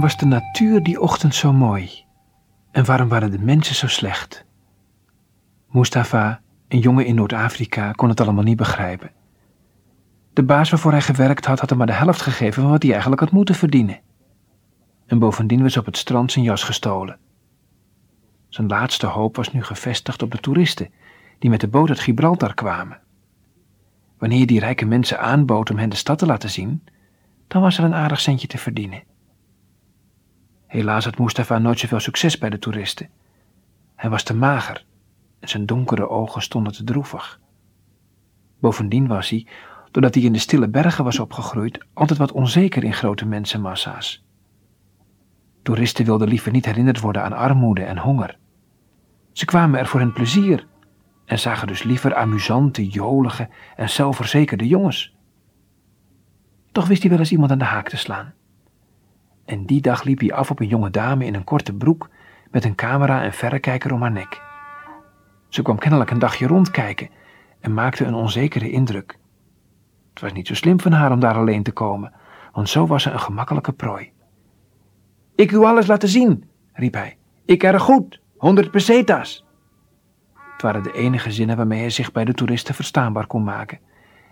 was de natuur die ochtend zo mooi? En waarom waren de mensen zo slecht? Mustafa, een jongen in Noord-Afrika, kon het allemaal niet begrijpen. De baas waarvoor hij gewerkt had, had hem maar de helft gegeven van wat hij eigenlijk had moeten verdienen. En bovendien was op het strand zijn jas gestolen. Zijn laatste hoop was nu gevestigd op de toeristen die met de boot uit Gibraltar kwamen. Wanneer die rijke mensen aanbood om hen de stad te laten zien, dan was er een aardig centje te verdienen. Helaas had Mustafa nooit zoveel succes bij de toeristen. Hij was te mager en zijn donkere ogen stonden te droevig. Bovendien was hij, doordat hij in de stille bergen was opgegroeid, altijd wat onzeker in grote mensenmassa's. Toeristen wilden liever niet herinnerd worden aan armoede en honger. Ze kwamen er voor hun plezier en zagen dus liever amusante, jolige en zelfverzekerde jongens. Toch wist hij wel eens iemand aan de haak te slaan. En die dag liep hij af op een jonge dame in een korte broek met een camera en verrekijker om haar nek. Ze kwam kennelijk een dagje rondkijken en maakte een onzekere indruk. Het was niet zo slim van haar om daar alleen te komen, want zo was ze een gemakkelijke prooi. Ik u alles laten zien, riep hij. Ik erg goed, honderd pesetas. Het waren de enige zinnen waarmee hij zich bij de toeristen verstaanbaar kon maken,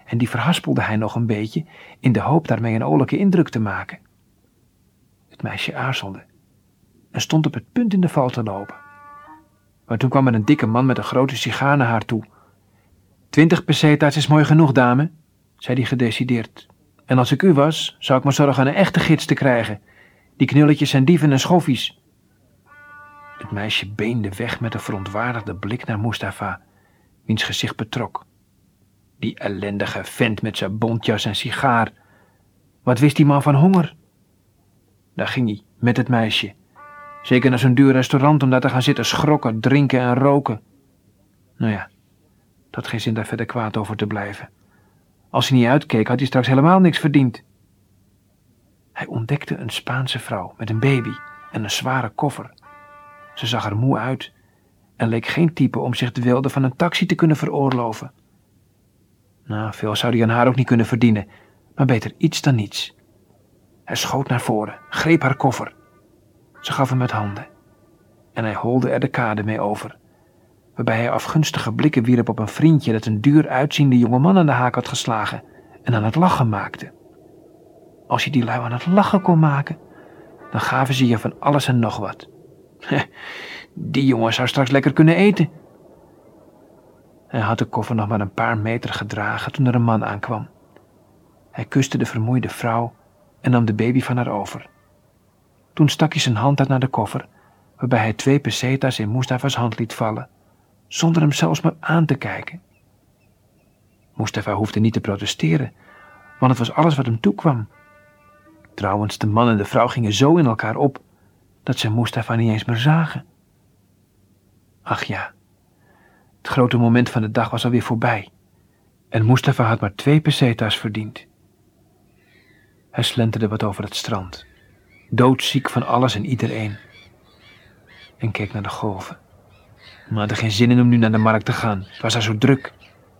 en die verhaspelde hij nog een beetje in de hoop daarmee een oorlijke indruk te maken. Meisje aarzelde en stond op het punt in de val te lopen. Maar toen kwam er een dikke man met een grote sigaar naar haar toe. Twintig pesetas is mooi genoeg, dame, zei hij gedecideerd. En als ik u was, zou ik maar zorgen een echte gids te krijgen. Die knulletjes zijn dieven en schoffies. Het meisje beende weg met een verontwaardigde blik naar Mustafa, wiens gezicht betrok. Die ellendige vent met zijn bontjas en sigaar. Wat wist die man van honger? Daar ging hij, met het meisje. Zeker naar zo'n duur restaurant om daar te gaan zitten schrokken, drinken en roken. Nou ja, dat geen zin daar verder kwaad over te blijven. Als hij niet uitkeek, had hij straks helemaal niks verdiend. Hij ontdekte een Spaanse vrouw met een baby en een zware koffer. Ze zag er moe uit en leek geen type om zich de wilde van een taxi te kunnen veroorloven. Nou, veel zou hij aan haar ook niet kunnen verdienen, maar beter iets dan niets. Hij schoot naar voren, greep haar koffer. Ze gaf hem met handen. En hij holde er de kade mee over, waarbij hij afgunstige blikken wierp op een vriendje dat een duur uitziende jonge man aan de haak had geslagen en aan het lachen maakte. Als je die lui aan het lachen kon maken, dan gaven ze je van alles en nog wat. Die jongen zou straks lekker kunnen eten. Hij had de koffer nog maar een paar meter gedragen toen er een man aankwam. Hij kuste de vermoeide vrouw en nam de baby van haar over. Toen stak hij zijn hand uit naar de koffer, waarbij hij twee pesetas in Mustafa's hand liet vallen, zonder hem zelfs maar aan te kijken. Mustafa hoefde niet te protesteren, want het was alles wat hem toekwam. Trouwens, de man en de vrouw gingen zo in elkaar op dat ze Mustafa niet eens meer zagen. Ach ja, het grote moment van de dag was alweer voorbij en Mustafa had maar twee pesetas verdiend. Hij slenterde wat over het strand, doodziek van alles en iedereen, en keek naar de golven. Maar had er geen zin in om nu naar de markt te gaan. Het was daar zo druk.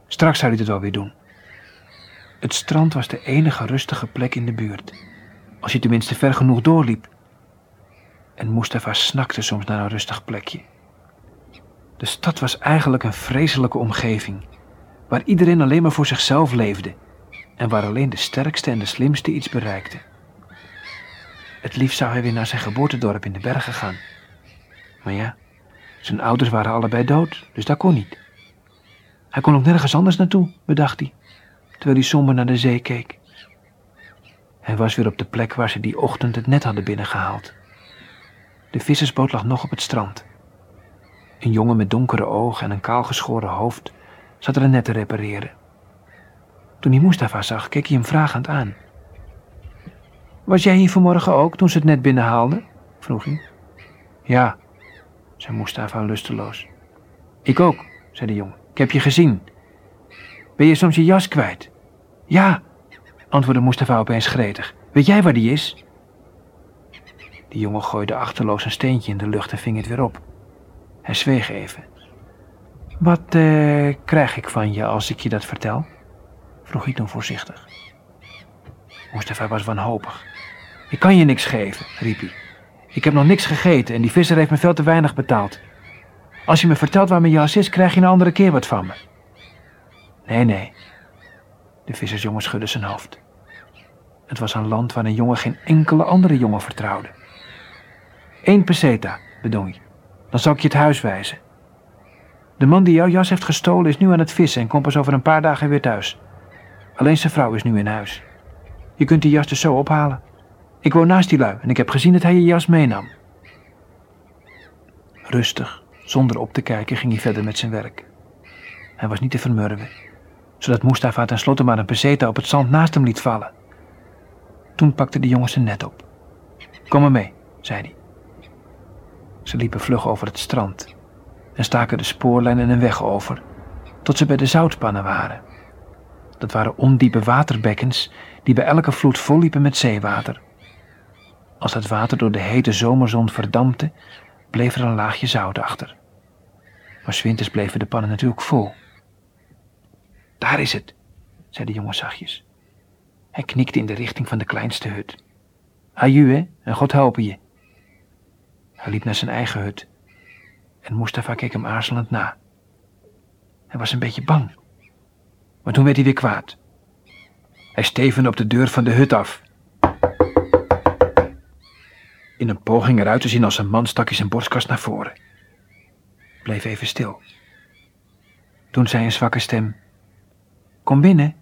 Straks zou hij het wel weer doen. Het strand was de enige rustige plek in de buurt. Als je tenminste ver genoeg doorliep. En Mustafa snakte soms naar een rustig plekje. De stad was eigenlijk een vreselijke omgeving, waar iedereen alleen maar voor zichzelf leefde en waar alleen de sterkste en de slimste iets bereikte. Het liefst zou hij weer naar zijn geboortedorp in de bergen gaan. Maar ja, zijn ouders waren allebei dood, dus dat kon niet. Hij kon ook nergens anders naartoe, bedacht hij, terwijl hij somber naar de zee keek. Hij was weer op de plek waar ze die ochtend het net hadden binnengehaald. De vissersboot lag nog op het strand. Een jongen met donkere ogen en een kaalgeschoren hoofd zat er een net te repareren. Toen hij Mustafa zag, keek hij hem vragend aan. Was jij hier vanmorgen ook toen ze het net binnenhaalden? vroeg hij. Ja, zei Mustafa lusteloos. Ik ook, zei de jongen. Ik heb je gezien. Ben je soms je jas kwijt? Ja, antwoordde Mustafa opeens gretig. Weet jij waar die is? De jongen gooide achterloos een steentje in de lucht en ving het weer op. Hij zweeg even. Wat eh, krijg ik van je als ik je dat vertel? Vroeg ik toen voorzichtig. Mustafa was wanhopig. Ik kan je niks geven, riep hij. Ik heb nog niks gegeten en die visser heeft me veel te weinig betaald. Als je me vertelt waar mijn jas is, krijg je een andere keer wat van me. Nee, nee. De vissersjongen schudde zijn hoofd. Het was een land waar een jongen geen enkele andere jongen vertrouwde. Eén peseta, bedong je. Dan zal ik je het huis wijzen. De man die jouw jas heeft gestolen is nu aan het vissen en komt pas over een paar dagen weer thuis. Alleen zijn vrouw is nu in huis. Je kunt die jas dus zo ophalen. Ik woon naast die lui en ik heb gezien dat hij je jas meenam. Rustig, zonder op te kijken, ging hij verder met zijn werk. Hij was niet te vermurwen, zodat Mustafa tenslotte maar een peseta op het zand naast hem liet vallen. Toen pakte de jongen zijn net op. Kom maar mee, zei hij. Ze liepen vlug over het strand en staken de spoorlijn en een weg over, tot ze bij de zoutpannen waren. Dat waren ondiepe waterbekkens die bij elke vloed volliepen met zeewater. Als het water door de hete zomerzon verdampte, bleef er een laagje zout achter. Maar winters bleven de pannen natuurlijk vol. Daar is het, zei de jongen zachtjes. Hij knikte in de richting van de kleinste hut. Aju, hè, en God helpen je. Hij liep naar zijn eigen hut en Mustafa keek hem aarzelend na. Hij was een beetje bang. Maar toen werd hij weer kwaad. Hij stevende op de deur van de hut af. In een poging eruit te zien als een man stak hij zijn borstkast naar voren. Bleef even stil. Toen zei een zwakke stem: Kom binnen.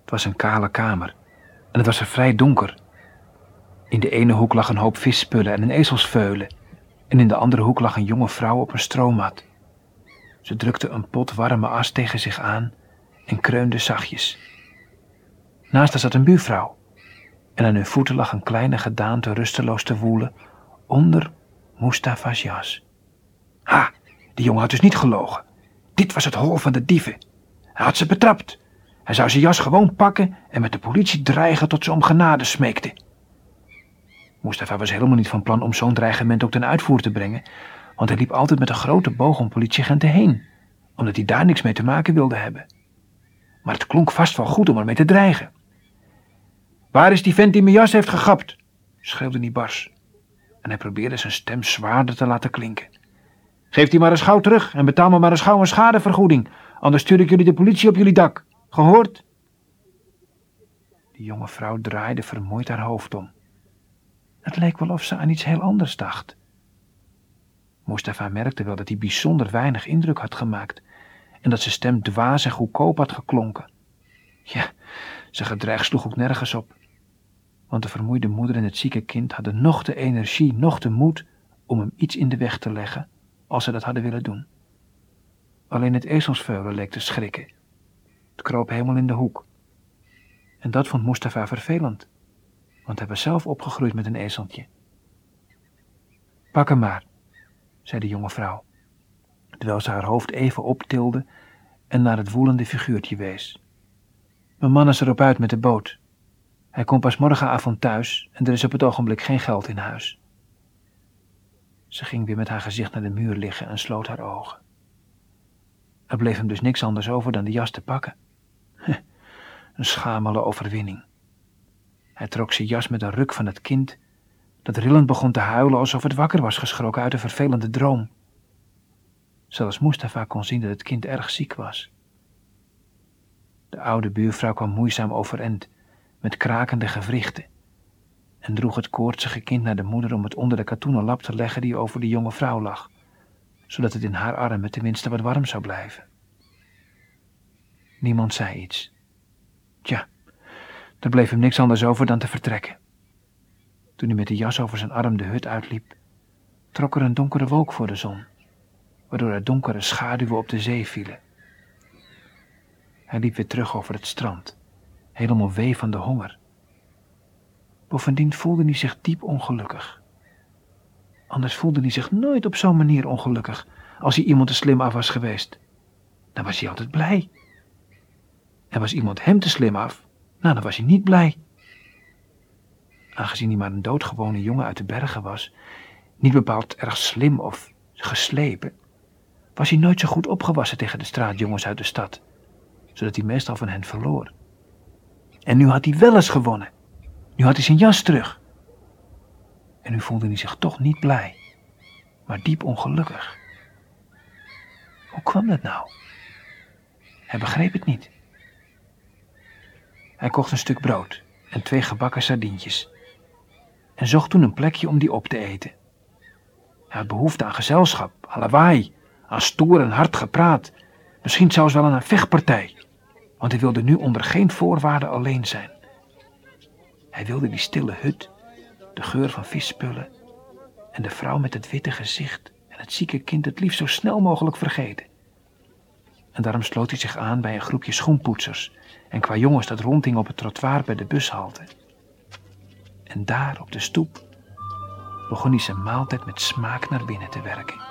Het was een kale kamer en het was er vrij donker. In de ene hoek lag een hoop visspullen en een ezelsveulen, en in de andere hoek lag een jonge vrouw op een stroommat. Ze drukte een pot warme as tegen zich aan en kreunde zachtjes. Naast haar zat een buurvrouw, en aan hun voeten lag een kleine gedaante rusteloos te woelen onder Mustafa's jas. Ha, die jongen had dus niet gelogen. Dit was het hol van de dieven. Hij had ze betrapt. Hij zou zijn jas gewoon pakken en met de politie dreigen tot ze om genade smeekte. Mustafa was helemaal niet van plan om zo'n dreigement ook ten uitvoer te brengen, want hij liep altijd met een grote boog om politieagenten heen, omdat hij daar niks mee te maken wilde hebben. Maar het klonk vast wel goed om ermee te dreigen. Waar is die vent die mijn jas heeft gegapt? schreeuwde hij bars. En hij probeerde zijn stem zwaarder te laten klinken. Geef die maar eens gauw terug en betaal me maar eens gauw een schadevergoeding, anders stuur ik jullie de politie op jullie dak. Gehoord? De jonge vrouw draaide vermoeid haar hoofd om. Het leek wel of ze aan iets heel anders dacht. Mustafa merkte wel dat hij bijzonder weinig indruk had gemaakt en dat zijn stem dwaas en goedkoop had geklonken. Ja, zijn gedreig sloeg ook nergens op, want de vermoeide moeder en het zieke kind hadden nog de energie, nog de moed om hem iets in de weg te leggen als ze dat hadden willen doen. Alleen het ezelsveulen leek te schrikken. Het kroop helemaal in de hoek. En dat vond Mustafa vervelend want hij was zelf opgegroeid met een ezeltje. Pak hem maar, zei de jonge vrouw, terwijl ze haar hoofd even optilde en naar het woelende figuurtje wees. Mijn man is erop uit met de boot. Hij komt pas morgenavond thuis en er is op het ogenblik geen geld in huis. Ze ging weer met haar gezicht naar de muur liggen en sloot haar ogen. Er bleef hem dus niks anders over dan de jas te pakken. Een schamele overwinning. Hij trok zijn jas met een ruk van het kind, dat rillend begon te huilen alsof het wakker was geschrokken uit een vervelende droom. Zelfs Mustafa kon zien dat het kind erg ziek was. De oude buurvrouw kwam moeizaam overeind, met krakende gewrichten, en droeg het koortsige kind naar de moeder om het onder de katoenen lap te leggen die over de jonge vrouw lag, zodat het in haar armen tenminste wat warm zou blijven. Niemand zei iets. Tja, er bleef hem niks anders over dan te vertrekken. Toen hij met de jas over zijn arm de hut uitliep, trok er een donkere wolk voor de zon, waardoor er donkere schaduwen op de zee vielen. Hij liep weer terug over het strand, helemaal wee van de honger. Bovendien voelde hij zich diep ongelukkig. Anders voelde hij zich nooit op zo'n manier ongelukkig als hij iemand te slim af was geweest. Dan was hij altijd blij. En was iemand hem te slim af, nou, dan was hij niet blij. Aangezien hij maar een doodgewone jongen uit de bergen was, niet bepaald erg slim of geslepen, was hij nooit zo goed opgewassen tegen de straatjongens uit de stad, zodat hij meestal van hen verloor. En nu had hij wel eens gewonnen. Nu had hij zijn jas terug. En nu voelde hij zich toch niet blij, maar diep ongelukkig. Hoe kwam dat nou? Hij begreep het niet. Hij kocht een stuk brood en twee gebakken sardientjes en zocht toen een plekje om die op te eten. Hij had behoefte aan gezelschap, aan lawaai, aan stoer en hard gepraat, misschien zelfs wel aan een vechtpartij, want hij wilde nu onder geen voorwaarden alleen zijn. Hij wilde die stille hut, de geur van visspullen en de vrouw met het witte gezicht en het zieke kind het liefst zo snel mogelijk vergeten. En daarom sloot hij zich aan bij een groepje schoenpoetsers en qua jongens dat rondhing op het trottoir bij de bushalte. En daar op de stoep begon hij zijn maaltijd met smaak naar binnen te werken.